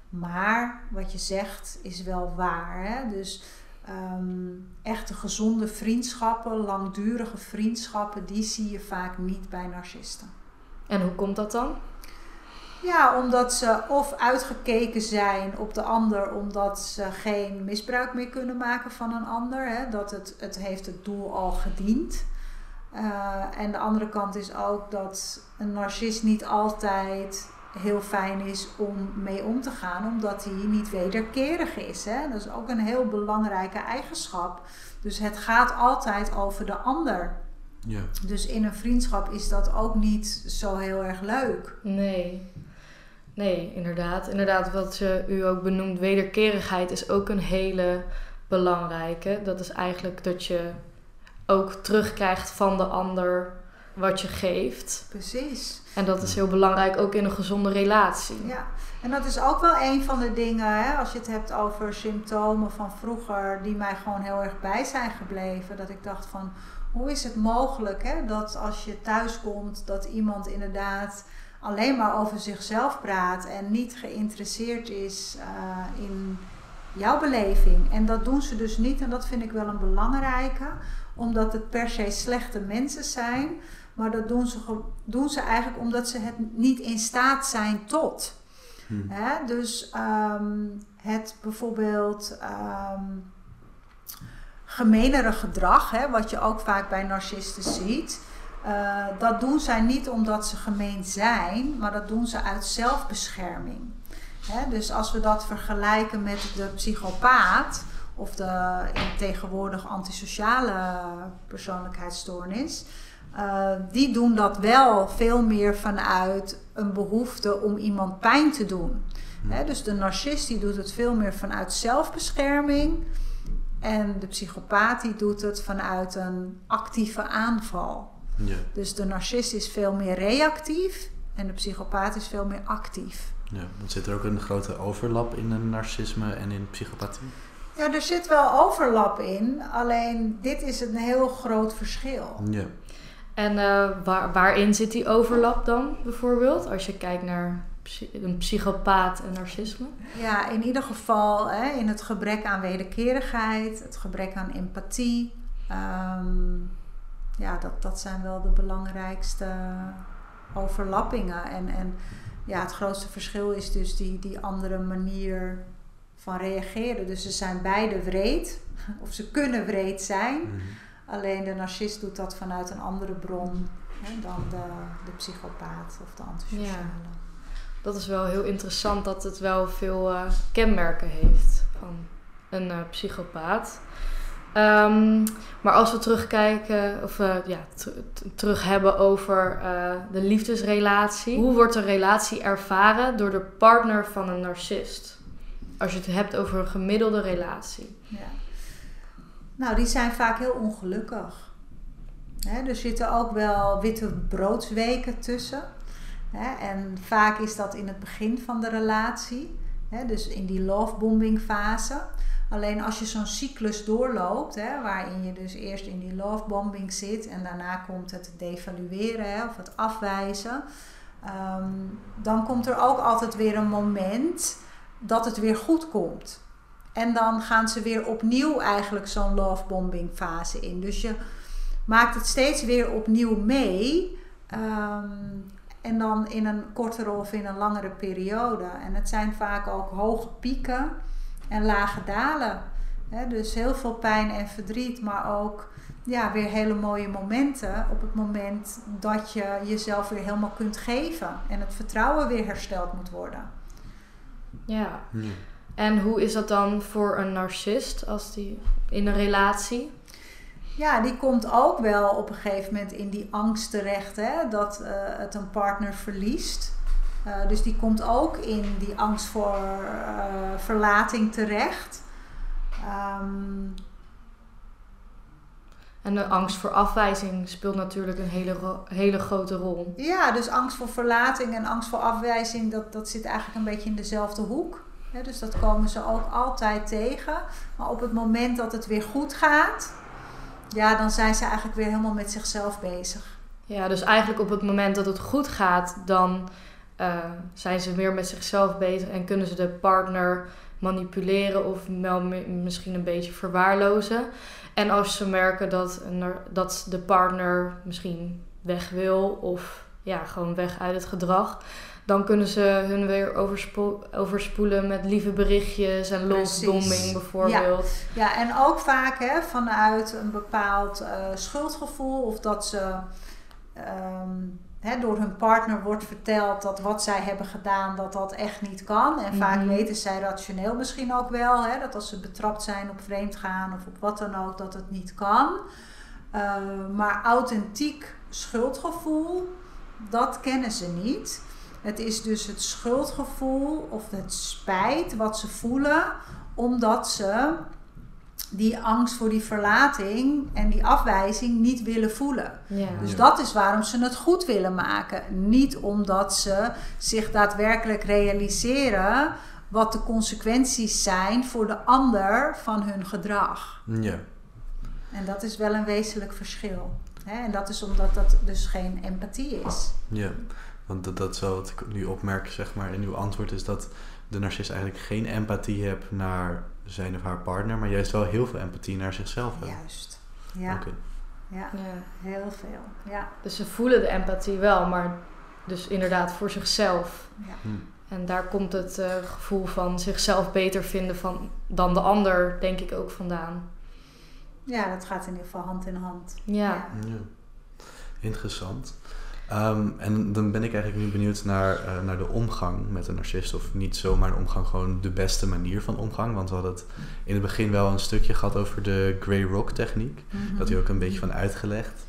Maar wat je zegt is wel waar. Hè? Dus um, echte gezonde vriendschappen, langdurige vriendschappen, die zie je vaak niet bij narcisten. En hoe komt dat dan? Ja, omdat ze of uitgekeken zijn op de ander, omdat ze geen misbruik meer kunnen maken van een ander. Hè? Dat het, het heeft het doel al gediend. Uh, en de andere kant is ook dat een narcist niet altijd heel fijn is om mee om te gaan, omdat hij niet wederkerig is. Hè? Dat is ook een heel belangrijke eigenschap. Dus het gaat altijd over de ander. Ja. Dus in een vriendschap is dat ook niet zo heel erg leuk. Nee. Nee, inderdaad. Inderdaad, wat u ook benoemt, wederkerigheid is ook een hele belangrijke. Dat is eigenlijk dat je ook terugkrijgt van de ander wat je geeft. Precies. En dat is heel belangrijk ook in een gezonde relatie. Ja, en dat is ook wel een van de dingen, hè, als je het hebt over symptomen van vroeger, die mij gewoon heel erg bij zijn gebleven. Dat ik dacht van, hoe is het mogelijk hè, dat als je thuis komt, dat iemand inderdaad alleen maar over zichzelf praat en niet geïnteresseerd is uh, in jouw beleving. En dat doen ze dus niet, en dat vind ik wel een belangrijke, omdat het per se slechte mensen zijn. Maar dat doen ze, doen ze eigenlijk omdat ze het niet in staat zijn tot. Hmm. Hè? Dus um, het bijvoorbeeld um, gemenere gedrag, hè, wat je ook vaak bij narcisten ziet. Uh, dat doen zij niet omdat ze gemeen zijn, maar dat doen ze uit zelfbescherming. Hè? Dus als we dat vergelijken met de psychopaat of de tegenwoordig antisociale persoonlijkheidsstoornis, uh, die doen dat wel veel meer vanuit een behoefte om iemand pijn te doen. Hm. dus de narcist die doet het veel meer vanuit zelfbescherming. En de psychopaat die doet het vanuit een actieve aanval. Ja. Dus de narcist is veel meer reactief en de psychopaat is veel meer actief. Ja, want zit er ook een grote overlap in een narcisme en in psychopathie? Ja, er zit wel overlap in, alleen dit is een heel groot verschil. Ja. En uh, waar, waarin zit die overlap dan bijvoorbeeld? Als je kijkt naar een psychopaat en narcisme? Ja, in ieder geval hè, in het gebrek aan wederkerigheid, het gebrek aan empathie. Ehm, ja, dat, dat zijn wel de belangrijkste overlappingen. En, en ja, het grootste verschil is dus die, die andere manier van reageren. Dus ze zijn beide wreed, of ze kunnen wreed zijn. Mhm. Alleen de narcist doet dat vanuit een andere bron hè, dan de, de psychopaat of de antisociale. Ja. Dat is wel heel interessant dat het wel veel uh, kenmerken heeft van een uh, psychopaat. Um, maar als we terugkijken, of uh, ja, terug hebben over de liefdesrelatie. Hoe wordt een relatie ervaren door de partner van een narcist? Als je het hebt over een gemiddelde relatie. Ja. Nou, die zijn vaak heel ongelukkig. er zitten ook wel witte broodsweken tussen. en vaak is dat in het begin van de relatie. dus in die lovebombing fase. Alleen als je zo'n cyclus doorloopt, waarin je dus eerst in die lovebombing zit en daarna komt het devalueren of het afwijzen, ehm, dan komt er ook altijd weer een moment dat het weer goed komt. En dan gaan ze weer opnieuw eigenlijk zo'n lovebombing fase in. Dus je maakt het steeds weer opnieuw mee. Ehm, en dan in een kortere of in een langere periode. En het zijn vaak ook hoge pieken en lage dalen. dus heel veel pijn en verdriet, maar ook ja, weer hele mooie momenten op het moment dat je jezelf weer helemaal kunt geven en het vertrouwen weer hersteld moet worden. Ja. ja. En hoe is dat dan voor een narcist als die in een relatie? Ja, die komt ook wel op een gegeven moment in die angst terecht hè, dat uh, het een partner verliest. Uh, dus die komt ook in die angst voor uh, verlating terecht. Um, en de angst voor afwijzing speelt natuurlijk een hele, hele grote rol. Ja, dus angst voor verlating en angst voor afwijzing, dat, dat zit eigenlijk een beetje in dezelfde hoek dus dat komen ze ook altijd tegen. Maar op het moment dat het weer goed gaat, ja, dan zijn ze eigenlijk weer helemaal met zichzelf bezig. Ja, dus eigenlijk op het moment dat het goed gaat, dan uh, zijn ze weer met zichzelf bezig en kunnen ze de partner manipuleren of wel misschien een beetje verwaarlozen. En als ze merken dat, dat de partner misschien weg wil of ja, gewoon weg uit het gedrag, dan kunnen ze hun weer overspoelen met lieve berichtjes en losdomming bijvoorbeeld. Ja. ja, en ook vaak hè, vanuit een bepaald uh, schuldgevoel of dat ze. Um, door hun partner wordt verteld dat wat zij hebben gedaan, dat dat echt niet kan. En vaak Mhm. weten zij rationeel misschien ook wel, hè, dat als ze betrapt zijn op vreemdgaan of op wat dan ook, dat het niet kan. Uh, maar authentiek schuldgevoel, dat kennen ze niet. Het is dus het schuldgevoel of het spijt wat ze voelen, omdat ze die angst voor die verlating en die afwijzing niet willen voelen. Ja. Dus Ja. dat is waarom ze het goed willen maken. Niet omdat ze zich daadwerkelijk realiseren wat de consequenties zijn voor de ander van hun gedrag. Ja. En dat is wel een wezenlijk verschil. Hè? En dat is omdat dat dus geen empathie is. Ja, want dat, dat is wel wat ik nu opmerk, zeg maar, in uw antwoord is dat de narcist eigenlijk geen empathie hebt naar zijn of haar partner, maar juist wel heel veel empathie naar zichzelf heeft. Juist. Ja, Oké. ja Ja. heel veel. Ja. Dus ze voelen de empathie wel, maar dus inderdaad voor zichzelf. Ja. Hm. En daar komt het eh, gevoel van zichzelf beter vinden van, dan de ander, denk ik ook vandaan. ja, dat gaat in ieder geval hand in hand. Ja. Ja. Interessant. Ehm, en dan ben ik eigenlijk nu benieuwd naar, eh, naar de omgang met een narcist. Of niet zomaar een omgang, gewoon de beste manier van omgang. Want we hadden het in het begin wel een stukje gehad over de Grey Rock techniek. Mhm. Dat hij ook een beetje van uitgelegd.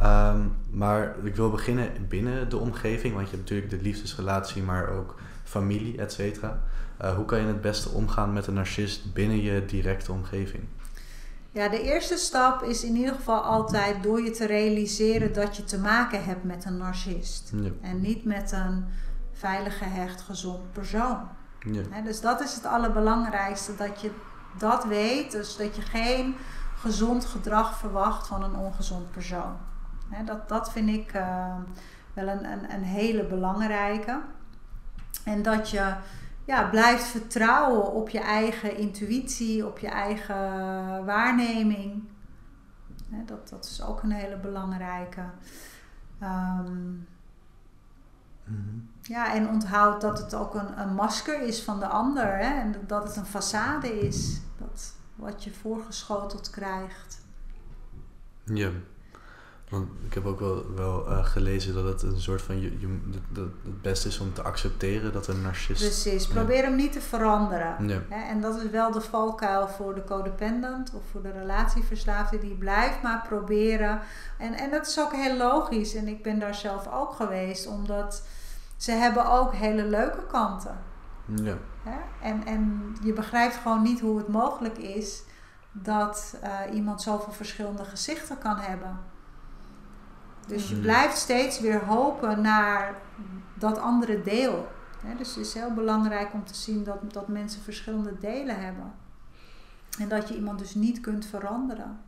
Ehm, maar ik wil beginnen binnen de omgeving. Want je hebt natuurlijk de liefdesrelatie, maar ook familie, et cetera. Eh, hoe kan je het beste omgaan met een narcist binnen je directe omgeving? Ja, de eerste stap is in ieder geval altijd door je te realiseren dat je te maken hebt met een narcist. Ja. En niet met een veilig gehecht, gezond persoon. Ja. Dus dat is het allerbelangrijkste, dat je dat weet. Dus dat je geen gezond gedrag verwacht van een ongezond persoon. Dat, dat vind ik eh, wel een, een, een hele belangrijke. En dat je ja, blijft vertrouwen op je eigen intuïtie, op je eigen waarneming. Dat, dat is ook een hele belangrijke. Ehm, Mhm. ja, en onthoud dat het ook een, een masker is van de ander. Hè? En dat het een façade is. Dat wat je voorgeschoteld krijgt. Ja, want ik heb ook wel, wel eh, gelezen dat het een soort van, je, je, dat, het beste is om te accepteren dat een narcist... Precies. Ja. Probeer hem niet te veranderen. Ja, Hè? En dat is wel de valkuil voor de codependent of voor de relatieverslaafde. Die blijft maar proberen. En, en dat is ook heel logisch. En ik ben daar zelf ook geweest. Omdat ze hebben ook hele leuke kanten. ja, Hè? En, en je begrijpt gewoon niet hoe het mogelijk is dat eh, iemand zoveel verschillende gezichten kan hebben. Dus je Mhm. blijft steeds weer hopen naar dat andere deel. Hè? Dus het is heel belangrijk om te zien dat, dat mensen verschillende delen hebben. En dat je iemand dus niet kunt veranderen.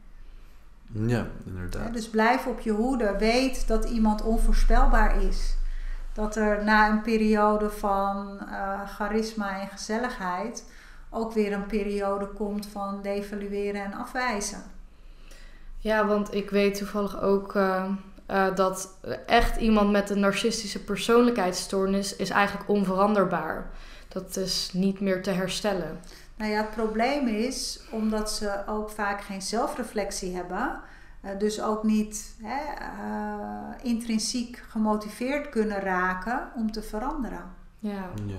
ja, inderdaad. Dus blijf op je hoede. Weet dat iemand onvoorspelbaar is. Dat er na een periode van eh, charisma en gezelligheid ook weer een periode komt van devalueren en afwijzen. Ja, want ik weet toevallig ook eh, eh, dat echt iemand met een narcistische persoonlijkheidsstoornis is eigenlijk onveranderbaar. Dat is niet meer te herstellen. Nou ja, het probleem is omdat ze ook vaak geen zelfreflectie hebben. eh, dus ook niet hè, eh, intrinsiek gemotiveerd kunnen raken om te veranderen. Ja. Ja,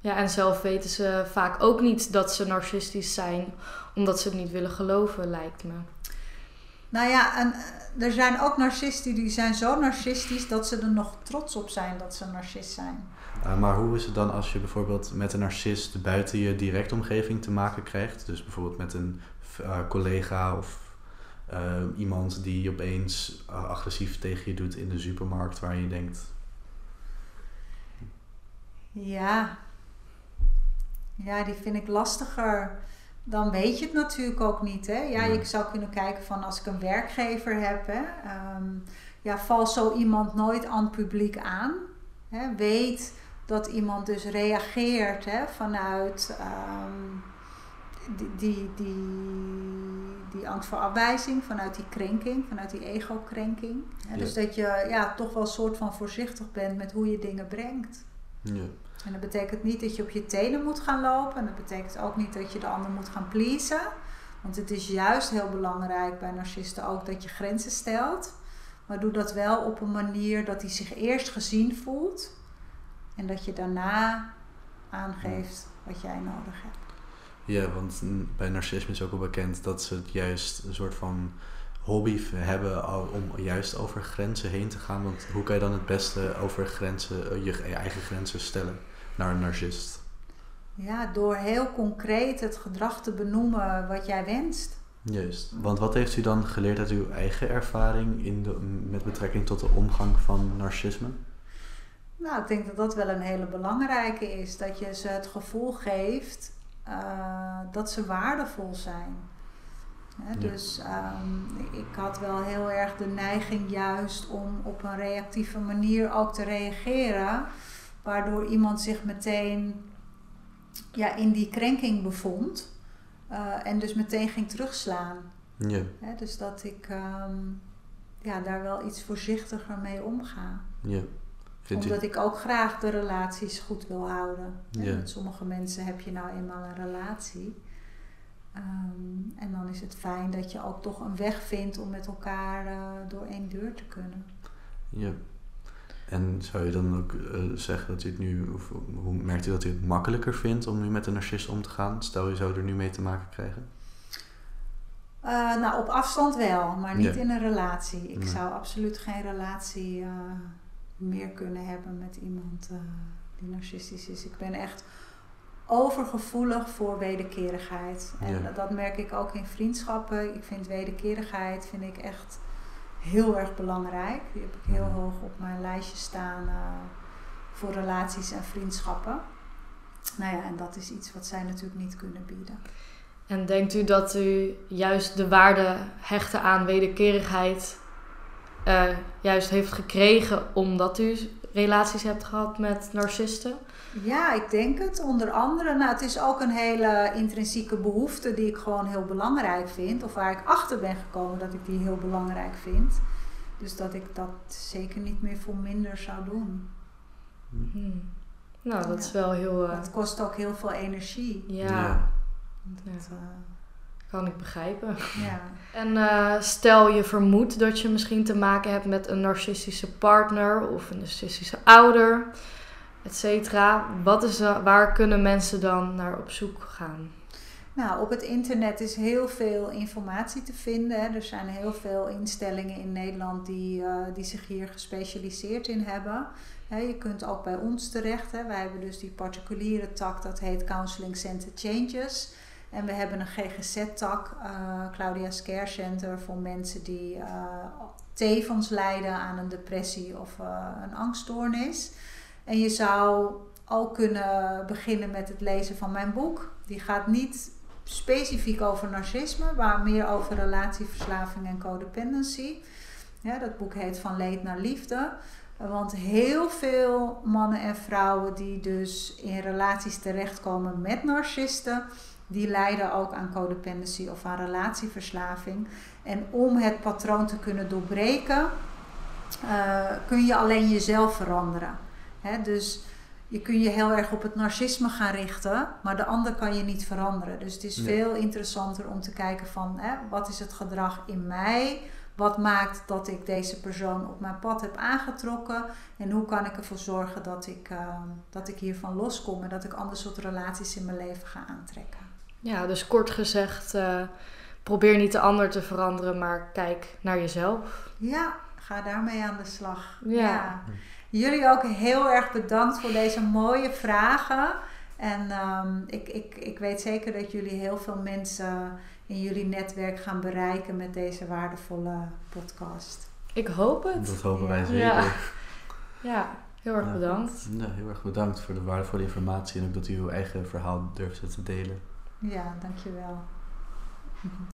ja, en zelf weten ze vaak ook niet dat ze narcistisch zijn, omdat ze het niet willen geloven, lijkt me. Nou ja, en er zijn ook narcisten die zijn zo narcistisch dat ze er nog trots op zijn dat ze narcist zijn. Uh, maar hoe is het dan als je bijvoorbeeld met een narcist buiten je directe omgeving te maken krijgt? Dus bijvoorbeeld met een uh, collega of uh, iemand die opeens agressief tegen je doet in de supermarkt waar je denkt. Ja. Ja, die vind ik lastiger. Dan weet je het natuurlijk ook niet. Hè? Ja, je zou kunnen kijken van als ik een werkgever heb. Hè, ehm, ja, val zo iemand nooit aan het publiek aan. Hè? Weet dat iemand dus reageert hè, vanuit ehm, die, die, die, die angst voor afwijzing, vanuit die krenking, vanuit die ego-krenking. Ja. Dus dat je ja, toch wel een soort van voorzichtig bent met hoe je dingen brengt. Ja. En dat betekent niet dat je op je tenen moet gaan lopen. En dat betekent ook niet dat je de ander moet gaan pleasen. Want het is juist heel belangrijk bij narcisten ook dat je grenzen stelt. Maar doe dat wel op een manier dat hij zich eerst gezien voelt. En dat je daarna aangeeft wat jij nodig hebt. Ja, want bij narcisme is ook wel bekend dat ze het juist een soort van hobby hebben om juist over grenzen heen te gaan. Want hoe kan je dan het beste over grenzen, eh, je eigen grenzen stellen naar een narcist? Ja, door heel concreet het gedrag te benoemen wat jij wenst. Juist. Want wat heeft u dan geleerd uit uw eigen ervaring in de, met betrekking tot de omgang van narcisme? Nou, ik denk dat dat wel een hele belangrijke is. Dat je ze het gevoel geeft uh, dat ze waardevol zijn. Dus um, ik had wel heel erg de neiging juist om op een reactieve manier ook te reageren. Waardoor iemand zich meteen ja, in die krenking bevond. Uh, en dus meteen ging terugslaan. Ja. dus dat ik um, ja, daar wel iets voorzichtiger mee omga. Ja omdat ik ook graag de relaties goed wil houden. Met sommige mensen heb je nou eenmaal een relatie. Um, en dan is het fijn dat je ook toch een weg vindt om met elkaar uh, door één deur te kunnen. Ja. En zou je dan ook uh, zeggen dat u het nu, of hoe merkt u dat u het makkelijker vindt om nu met een narcist om te gaan? Stel je zou er nu mee te maken krijgen? Uh, nou, op afstand wel, maar niet in een relatie. Ik zou absoluut geen relatie meer kunnen hebben met iemand die narcistisch is. Ik ben echt overgevoelig voor wederkerigheid. En dat merk ik ook in vriendschappen. Ik vind wederkerigheid vind ik echt heel erg belangrijk. Die heb ik heel hoog op mijn lijstje staan uh, voor relaties en vriendschappen. Nou ja, en dat is iets wat zij natuurlijk niet kunnen bieden. En denkt u dat u juist de waarde hechten aan wederkerigheid uh, juist heeft gekregen omdat u relaties hebt gehad met narcisten? Ja, ik denk het. Onder andere, nou, het is ook een hele intrinsieke behoefte die ik gewoon heel belangrijk vind. Of waar ik achter ben gekomen dat ik die heel belangrijk vind. Dus dat ik dat zeker niet meer voor minder zou doen. Hmm. Nou, dat is wel heel. Uh... Het kost ook heel veel energie. Ja. ja. Dat, uh... Kan ik begrijpen. Ja. [laughs] En uh, stel je vermoedt dat je misschien te maken hebt met een narcistische partner of een narcistische ouder, et cetera. Wat is, waar kunnen mensen dan naar op zoek gaan? Nou, op het internet is heel veel informatie te vinden. Er zijn heel veel instellingen in Nederland die, uh, die zich hier gespecialiseerd in hebben. Je kunt ook bij ons terecht. Hè. Wij hebben dus die particuliere tak, dat heet Counseling Center Changes. En we hebben een GGZ-tak, eh, Claudia's Care Center, voor mensen die uh, tevens lijden aan een depressie of een angststoornis. En je zou ook kunnen beginnen met het lezen van mijn boek. Die gaat niet specifiek over narcisme, maar meer over relatieverslaving en codependency. Ja, dat boek heet Van leed naar liefde. Want heel veel mannen en vrouwen die dus in relaties terechtkomen met narcisten die lijden ook aan codependency of aan relatieverslaving. En om het patroon te kunnen doorbreken, uh, kun je alleen jezelf veranderen. Dus je kun je heel erg op het narcisme gaan richten, maar de ander kan je niet veranderen. Dus het is veel interessanter om te kijken van wat is het gedrag in mij? Wat maakt dat ik deze persoon op mijn pad heb aangetrokken? En hoe kan ik ervoor zorgen dat ik, uh, dat ik hiervan loskom en dat ik ander soort relaties in mijn leven ga aantrekken? Ja, dus kort gezegd, uh, probeer niet de ander te veranderen, maar kijk naar jezelf. Ja, ga daarmee aan de slag. Ja. Jullie ook heel erg bedankt voor deze mooie vragen. En um, ik, ik, ik weet zeker dat jullie heel veel mensen in jullie netwerk gaan bereiken met deze waardevolle podcast. Ik hoop het. Dat hopen wij zeker. Ja, ja heel erg bedankt. Ja, heel erg bedankt voor de waardevolle informatie en ook dat u uw eigen verhaal durft te delen. Ja, dankjewel.